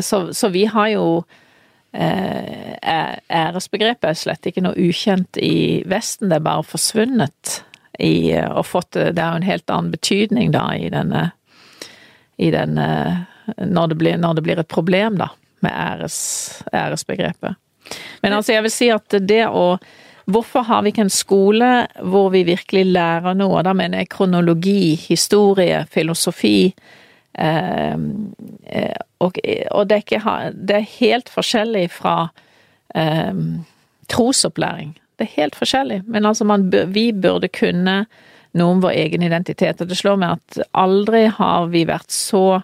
så, så, vi har jo Æresbegrepet er slett ikke noe ukjent i Vesten, det er bare forsvunnet. I, og fått Det er jo en helt annen betydning, da, i denne i denne når det blir, når det blir et problem, da, med æres, æresbegrepet. Men altså, jeg vil si at det å Hvorfor har vi ikke en skole hvor vi virkelig lærer noe? Da mener jeg kronologi, historie, filosofi. Eh, eh og, og det, er ikke, det, er helt forskjellig fra eh, trosopplæring. Det er helt forskjellig. Men altså, man, vi burde kunne noe om vår egen identitet. Og det slår meg at aldri har vi vært så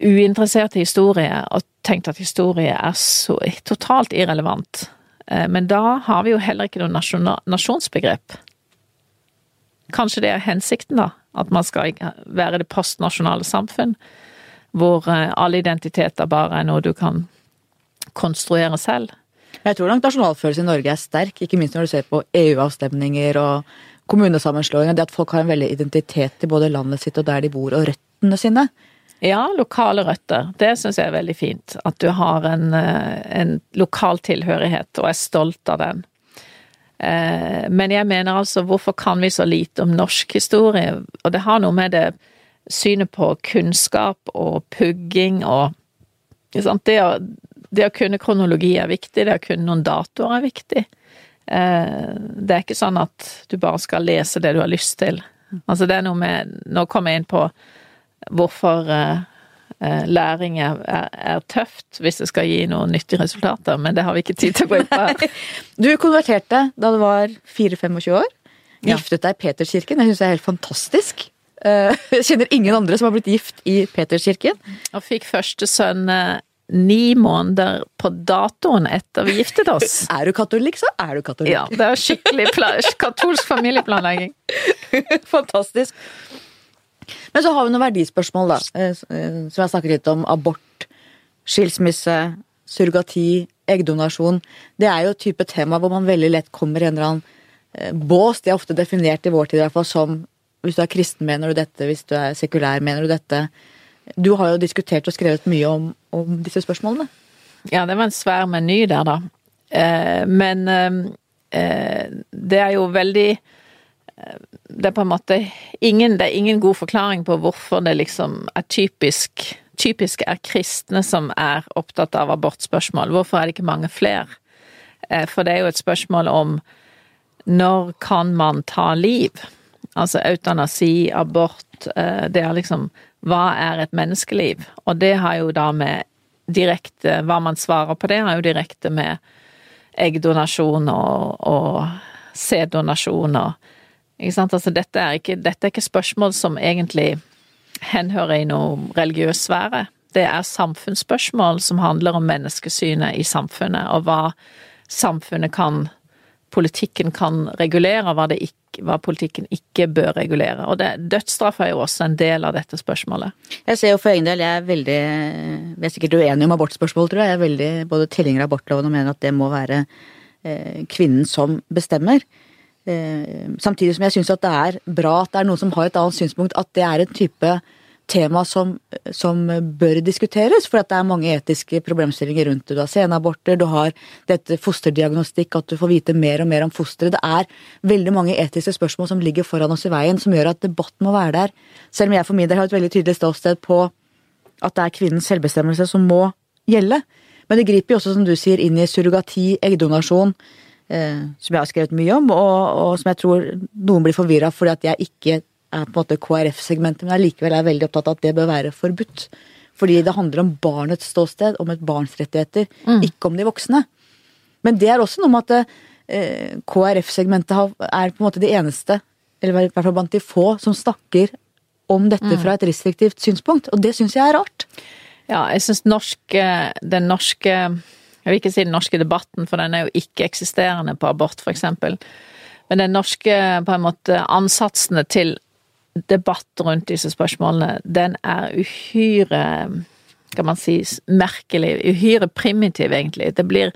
uinteressert i historie og tenkt at historie er så totalt irrelevant. Eh, men da har vi jo heller ikke noe nasjonsbegrep. Kanskje det er hensikten, da? At man skal være det postnasjonale samfunn, hvor eh, alle identiteter bare er noe du kan konstruere selv. Jeg tror nok nasjonalfølelsen i Norge er sterk, ikke minst når du ser på EU-avstemninger og kommunesammenslåinger. Det at folk har en veldig identitet til både landet sitt og der de bor, og røttene sine. Ja, lokale røtter. Det syns jeg er veldig fint. At du har en, eh, en lokal tilhørighet, og er stolt av den. Eh, men jeg mener altså, hvorfor kan vi så lite om norsk historie? Og det har noe med det synet på kunnskap og pugging og det å, det å kunne kronologi er viktig, det å kunne noen datoer er viktig. Eh, det er ikke sånn at du bare skal lese det du har lyst til. Altså det er noe med Nå kommer jeg inn på hvorfor eh, eh, læring er, er, tøft hvis det skal gi noen nyttige resultater, men det har vi ikke tid til å på her. Du konverterte da du var 4-25 år. Giftet deg i Peterskirken. Jeg syns det er helt fantastisk. Jeg kjenner ingen andre som har blitt gift i Peterskirken. Og fikk første sønn ni måneder på datoen etter vi giftet oss. Er du katolikk, så er du katolikk. Ja, det er skikkelig katolsk familieplanlegging. Fantastisk. Men så har vi noen verdispørsmål, da. Eh, eh, som jeg snakket litt om. Abort, skilsmisse, surrogati, eggdonasjon. Det er jo et type tema hvor man veldig lett kommer i en eller annen eh, bås. De er ofte definert i vår tid i hvert fall som hvis du er kristen, mener du dette. Hvis du er sekulær, mener du dette. Du har jo diskutert og skrevet mye om, om disse spørsmålene. Ja, det var en svær meny der, da. men det er jo veldig det er på en måte ingen, det er ingen god forklaring på hvorfor det liksom er typisk Typisk er kristne som er opptatt av abortspørsmål. Hvorfor er det ikke mange flere? Eh, for det er jo et spørsmål om når kan man ta liv? Altså eutanasi, abort, eh, det er liksom Hva er et menneskeliv? Og det har jo da med direkte Hva man svarer på det, har jo direkte med eggdonasjon og, og sæddonasjon og ikke sant? Altså, dette er ikke, dette er ikke spørsmål som egentlig henhører i noe religiøs sfære. Det er samfunnsspørsmål som handler om menneskesynet i samfunnet, og hva samfunnet kan Politikken kan regulere, hva, ikke, hva politikken ikke bør regulere. Og det, dødsstraff er jo også en del av dette spørsmålet. Jeg ser jo for egen del, jeg er veldig Vi er sikkert uenige om abortspørsmål, tror jeg. Jeg er veldig både tilhenger av abortloven og mener at det må være eh, kvinnen som bestemmer. Eh, samtidig som jeg syns at det er bra at det er noen som har et annet synspunkt, at det er en type tema som, som bør diskuteres, for det er mange etiske problemstillinger rundt det. Du har senaborter, du har dette fosterdiagnostikk, at du får vite mer og mer om fosteret. Det er veldig mange etiske spørsmål som ligger foran oss i veien, som gjør at debatten må være der. Selv om jeg for min del har et veldig tydelig ståsted på at det er kvinnens selvbestemmelse som må gjelde. Men det griper jo også, som du sier, inn i surrogati, eggdonasjon Eh, som jeg har skrevet mye om, og, og som jeg tror noen blir forvirra fordi at jeg ikke er på en måte KrF-segmentet, men jeg likevel er veldig opptatt av at det bør være forbudt. Fordi det handler om barnets ståsted, om et barns rettigheter, mm. ikke om de voksne. Men det er også noe med at eh, KrF-segmentet er på en måte de eneste, eller i hvert fall blant de få, som snakker om dette mm. fra et restriktivt synspunkt. Og det syns jeg er rart. Ja, jeg syns den norske jeg vil ikke si den norske debatten, for den er jo ikke-eksisterende på abort, eksempel. Men den norske på en måte ansatsene til debatt rundt disse spørsmålene, den er uhyre Skal man si, merkelig, uhyre primitiv, egentlig. Det blir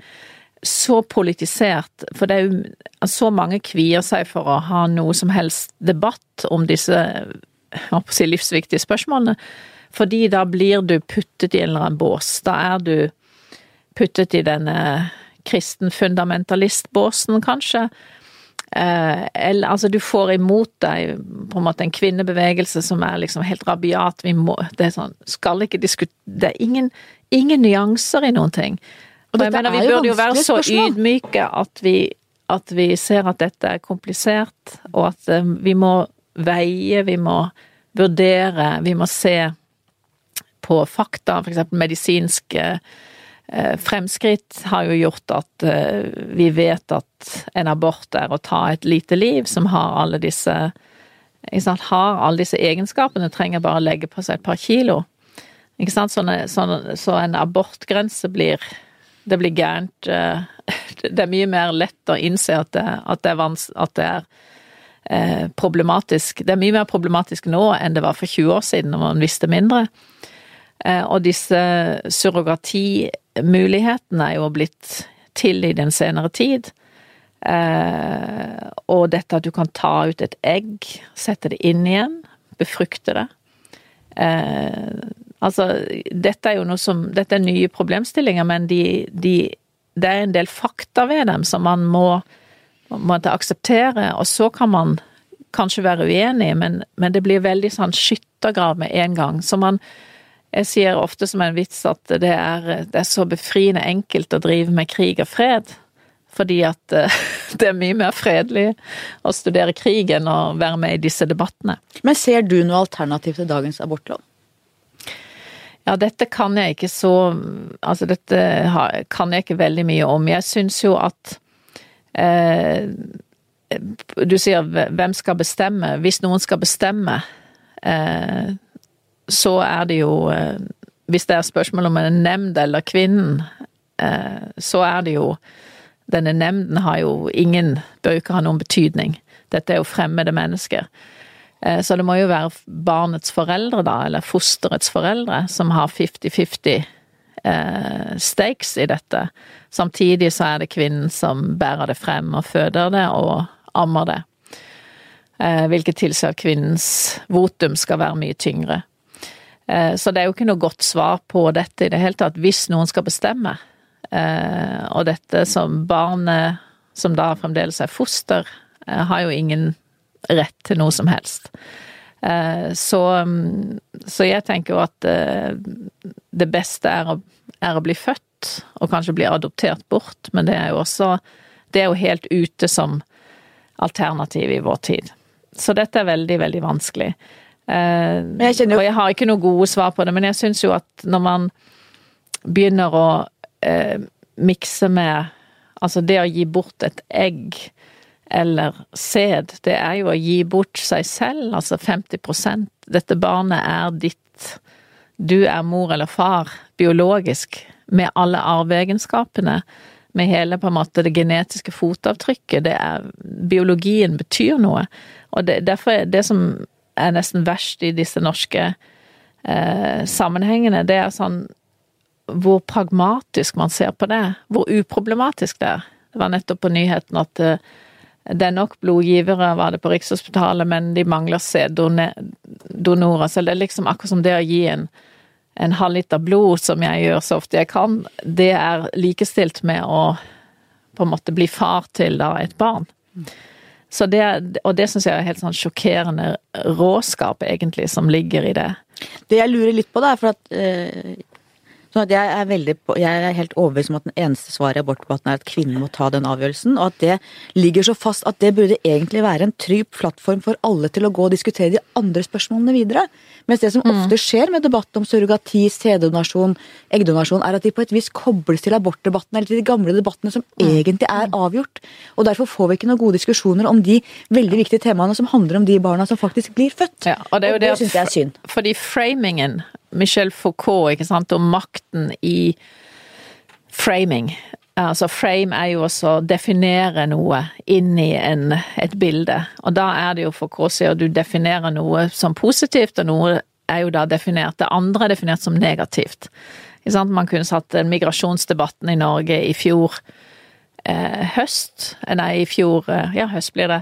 så politisert, for det er jo så mange kvier seg for å ha noe som helst debatt om disse si, livsviktige spørsmålene, fordi da blir du puttet i en eller annen bås. Da er du puttet i denne kristen fundamentalistbåsen, kanskje. Eh, eller altså, du får imot deg på en måte en kvinnebevegelse som er liksom helt rabiat. Vi må Det er sånn Skal ikke diskutere Det er ingen, ingen nyanser i noen ting. Og jeg mener, vi burde jo være så ydmyke at vi, at vi ser at dette er komplisert, og at um, vi må veie, vi må vurdere, vi må se på fakta, eksempel medisinske uh, fremskritt har jo gjort at eh, vi vet at en abort er å ta et lite liv som har alle disse har alle disse egenskapene, trenger bare å legge på seg et par kilo. Ikke sant? Sånne, sånne, så en abortgrense blir Det blir gærent. Eh, det er mye mer lett å innse at det, at det er, vans, at det er eh, problematisk. Det er mye mer problematisk nå enn det var for 20 år siden, når man visste mindre. Eh, og disse surrogatimulighetene er jo blitt til i den senere tid. Eh, og dette at du kan ta ut et egg, sette det inn igjen, befrukte det. Eh, Altså, dette er jo noe som Dette er nye problemstillinger, men de, de, det er en del fakta ved dem som man må måtte akseptere, og så kan man kanskje være uenig, men, men det blir veldig sånn skyttergrav med en gang. Så man Jeg sier ofte som en vits at det er, det er så befriende enkelt å drive med krig og fred. Fordi at det er mye mer fredelig å studere krig enn å være med i disse debattene. Men ser du noe alternativ til dagens abortlov? Ja, dette kan jeg ikke så Altså, dette kan jeg ikke veldig mye om. Jeg syns jo at eh, Du sier hvem skal bestemme? Hvis noen skal bestemme, eh, så er det jo eh, Hvis det er spørsmål om en nemnd eller kvinnen, eh, så er det jo Denne nemnden har jo ingen Bør ikke ha noen betydning. Dette er jo fremmede mennesker. Eh, så det må jo være barnets foreldre, da, eller fosterets foreldre, som har 50-50 eh, stakes i dette. Samtidig så er det kvinnen som bærer det frem og føder det og ammer det. Hvilket tilsier at kvinnens votum skal være mye tyngre. Eh, så det er jo ikke noe godt svar på dette i det hele tatt, hvis noen skal bestemme. Eh, og dette som barnet, som da fremdeles er foster, eh, har jo ingen rett til noe som helst. Så, mm, så jeg tenker jo at det beste er å, er å, bli født, og kanskje bli adoptert bort, men det er jo også Det er jo helt ute som alternativ i vår tid. Så dette er veldig, veldig vanskelig. Eh, jeg jo... Og jeg har ikke noe gode svar på det, men jeg syns jo at når man begynner å eh, mikse med Altså det å gi bort et egg eller sæd, det er jo å gi bort seg selv, altså 50% Dette barnet er ditt. Du er mor eller far, biologisk, med alle arveegenskapene. Med hele på en måte det genetiske fotavtrykket. Det er, biologien betyr noe. Og det, derfor er det som er nesten verst i disse norske eh, sammenhengene, det er sånn hvor pragmatisk man ser på det. Hvor uproblematisk det er. Det var nettopp på nyheten at eh, det er nok blodgivere, var det på Rikshospitalet, men de mangler sæddonorer. Så det er liksom akkurat som det å gi en, en halv liter blod, som jeg gjør så ofte jeg kan, det er likestilt med å på en måte bli far til da et barn. Så det, og det syns jeg er helt sånn sjokkerende råskap, egentlig, som ligger i det. Det jeg lurer litt på, da, er for at øh, så jeg er, veldig, jeg er helt overbevist om at den eneste svaret i abortdebatten er at kvinnen må ta den avgjørelsen, og at det ligger så fast at det burde egentlig være en trygg plattform for alle til å gå og diskutere de andre spørsmålene videre. Mens det som mm. ofte skjer med debatten om surrogati, sæddonasjon, eggdonasjon, er at de på et vis kobles til abortdebatten eller til de gamle debattene som mm. egentlig er avgjort. Og derfor får vi ikke noen gode diskusjoner om de veldig viktige temaene som handler om de barna som faktisk blir født. Ja, og det, og det, det syns jeg er synd. Fordi framingen Michel Foucault, ikke sant, om makten i framing. Altså frame er jo også å definere noe inn i en, et bilde, og da er det jo Foucault sier du definerer noe som positivt, og noe er jo da definert Det andre er definert som negativt. Man kunne satt migrasjonsdebatten i Norge i fjor eh, høst, nei, i fjor eh, ja, høst blir det.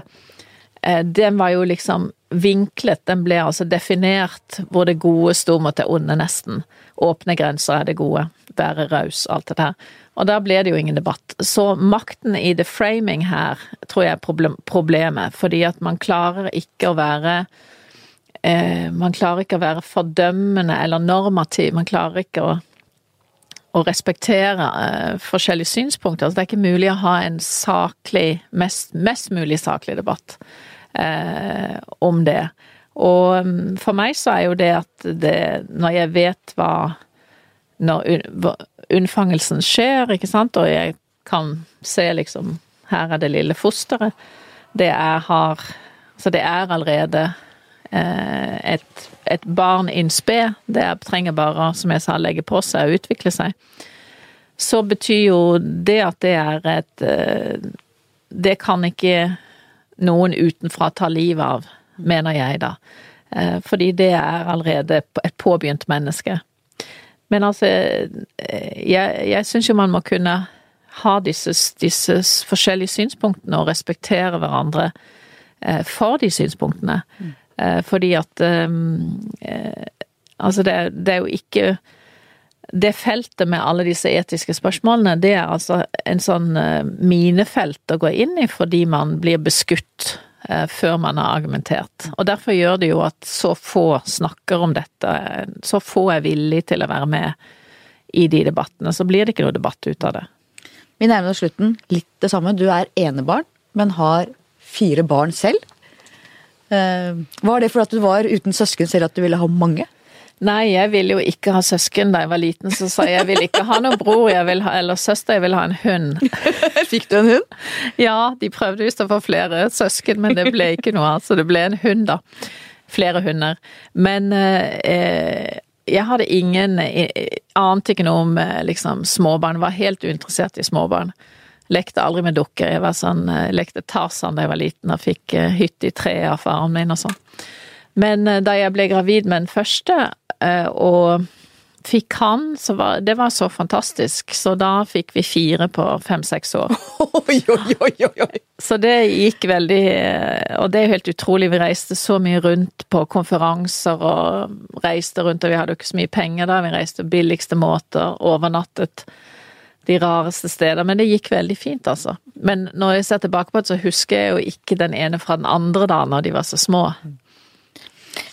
Eh, den var jo liksom vinklet, den ble altså definert hvor det gode sto mot det onde, nesten. Åpne grenser er det gode, være raus, alt det der. Og da ble det jo ingen debatt. Så makten i the framing her tror jeg er problemet, fordi at man klarer ikke å være eh, Man klarer ikke å være fordømmende eller normativ, man klarer ikke å å respektere uh, forskjellige synspunkter. Altså, det er ikke mulig å ha en saklig, mest, mest mulig saklig debatt eh, om det. Og mm, for meg så er jo det at det Når jeg vet hva Når unnfangelsen skjer, ikke sant, og jeg kan se liksom Her er det lille fosteret. Det er har Så det er allerede eh, et, et barn in spe. Det trenger bare, som jeg sa, legge på seg og utvikle seg. Så betyr jo det at det er et eh, Det kan ikke noen utenfra tar livet av, mener jeg da. Eh, fordi det er allerede et påbegynt menneske. Men altså, eh, jeg, jeg syns jo man må kunne ha disse, disse, forskjellige synspunktene og respektere hverandre eh, for de synspunktene. Mm. Fordi at Altså, det, det er jo ikke det feltet med alle disse etiske spørsmålene, det er altså en sånn uh, minefelt å gå inn i fordi man blir beskutt uh, før man har argumentert. Og derfor gjør det jo at så få snakker om dette, så få er villige til å være med i de debattene. Så blir det ikke noe debatt ut av det. Vi nærmer oss slutten. Litt det samme. Du er enebarn, men har fire barn selv. Var det fordi du var uten søsken selv at du ville ha mange? Nei, jeg ville jo ikke ha søsken da jeg var liten, så sa jeg jeg vil ikke ha noen bror ha, eller søster, jeg vil ha en hund. Fikk du en hund? Ja, de prøvde visst å få flere søsken, men det ble ikke noe av, så det ble en hund, da. Flere hunder. Men eh, jeg hadde ingen eh, Ante ikke noe om eh, liksom småbarn, var helt uinteressert i småbarn. Lekte aldri med dukker. Jeg var sånn, eh, lekte Tarzan da jeg var liten og fikk hytte i treet av faren min og sånn. Men da jeg ble gravid med den første, Eh, og fikk han, så var, det var så fantastisk. Så da fikk vi fire på fem-seks år. Oi, oi, oi, oi! Så det gikk veldig eh, Og det er jo helt utrolig. Vi reiste så mye rundt på konferanser og reiste rundt, og vi hadde jo ikke så mye penger da. Vi reiste billigste måter, overnattet de rareste steder. Men det gikk veldig fint, altså. Men når jeg ser tilbake på det, så husker jeg jo ikke den ene fra den andre da, når de var så små.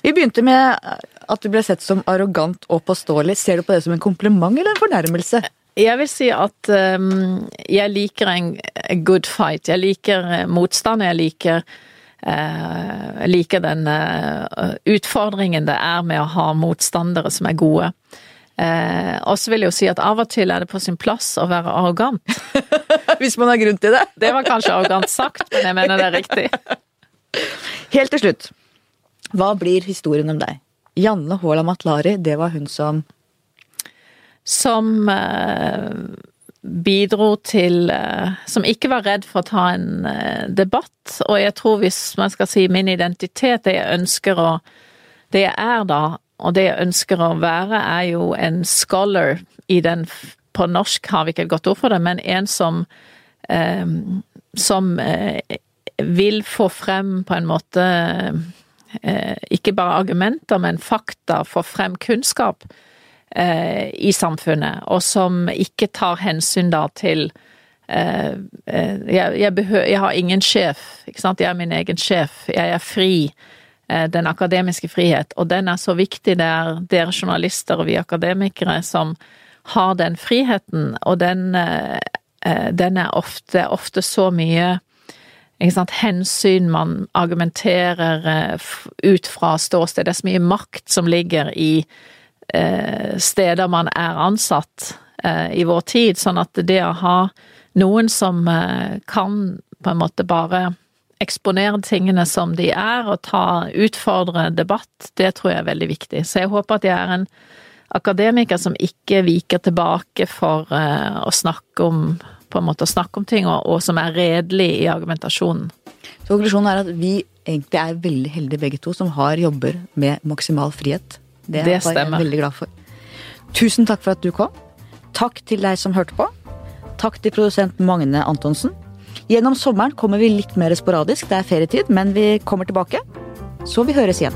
Vi begynte med at du ble sett som arrogant og påståelig. Ser du på det som en kompliment eller en fornærmelse? Jeg vil si at um, jeg liker en, good fight. Jeg liker eh, motstand. Jeg liker, uh, liker den uh, utfordringen det er med å ha motstandere som er gode. Uh, og så vil jeg jo si at av og til er det på sin plass å være arrogant. Hvis man har grunn til det. Det var kanskje arrogant sagt, men jeg mener det er riktig. Helt til slutt. Hva blir historien om deg? Janne Haaland Matlari, det var hun som Som eh, bidro til eh, Som ikke var redd for å ta en eh, debatt. Og jeg tror hvis man skal si min identitet, det jeg ønsker å Det jeg er da, og det jeg ønsker å være, er jo en scholar i den På norsk har vi ikke et godt ord for det, men en som eh, Som eh, vil få frem på en måte ikke bare argumenter, men fakta, får frem kunnskap eh, i samfunnet, og som ikke tar hensyn da til eh, jeg, jeg, behøver, jeg, har ingen sjef, ikke sant, jeg er min egen sjef, jeg er fri. Den akademiske frihet, og den er så viktig. Det er dere journalister og vi akademikere som har den friheten, og den, den er ofte, ofte så mye hensyn man argumenterer eh, ut fra ståsted. Det er så mye makt som ligger i eh, steder man er ansatt eh, i vår tid, sånn at det å ha noen som kan på en måte bare eksponere tingene som de er, og ta, utfordre debatt, det tror jeg er veldig viktig. Så jeg håper at jeg er en akademiker som ikke viker tilbake for å snakke om på en måte å snakke om ting, og, og som er redelig i argumentasjonen. Så konklusjonen er at vi egentlig er veldig heldige begge to som har jobber med maksimal frihet. Det, det stemmer. jeg veldig glad for. Tusen takk for at du kom. Takk til deg som hørte på. Takk til produsent Magne Antonsen. Gjennom sommeren kommer vi litt mer sporadisk, det er ferietid, men vi kommer tilbake. Så vi høres igjen.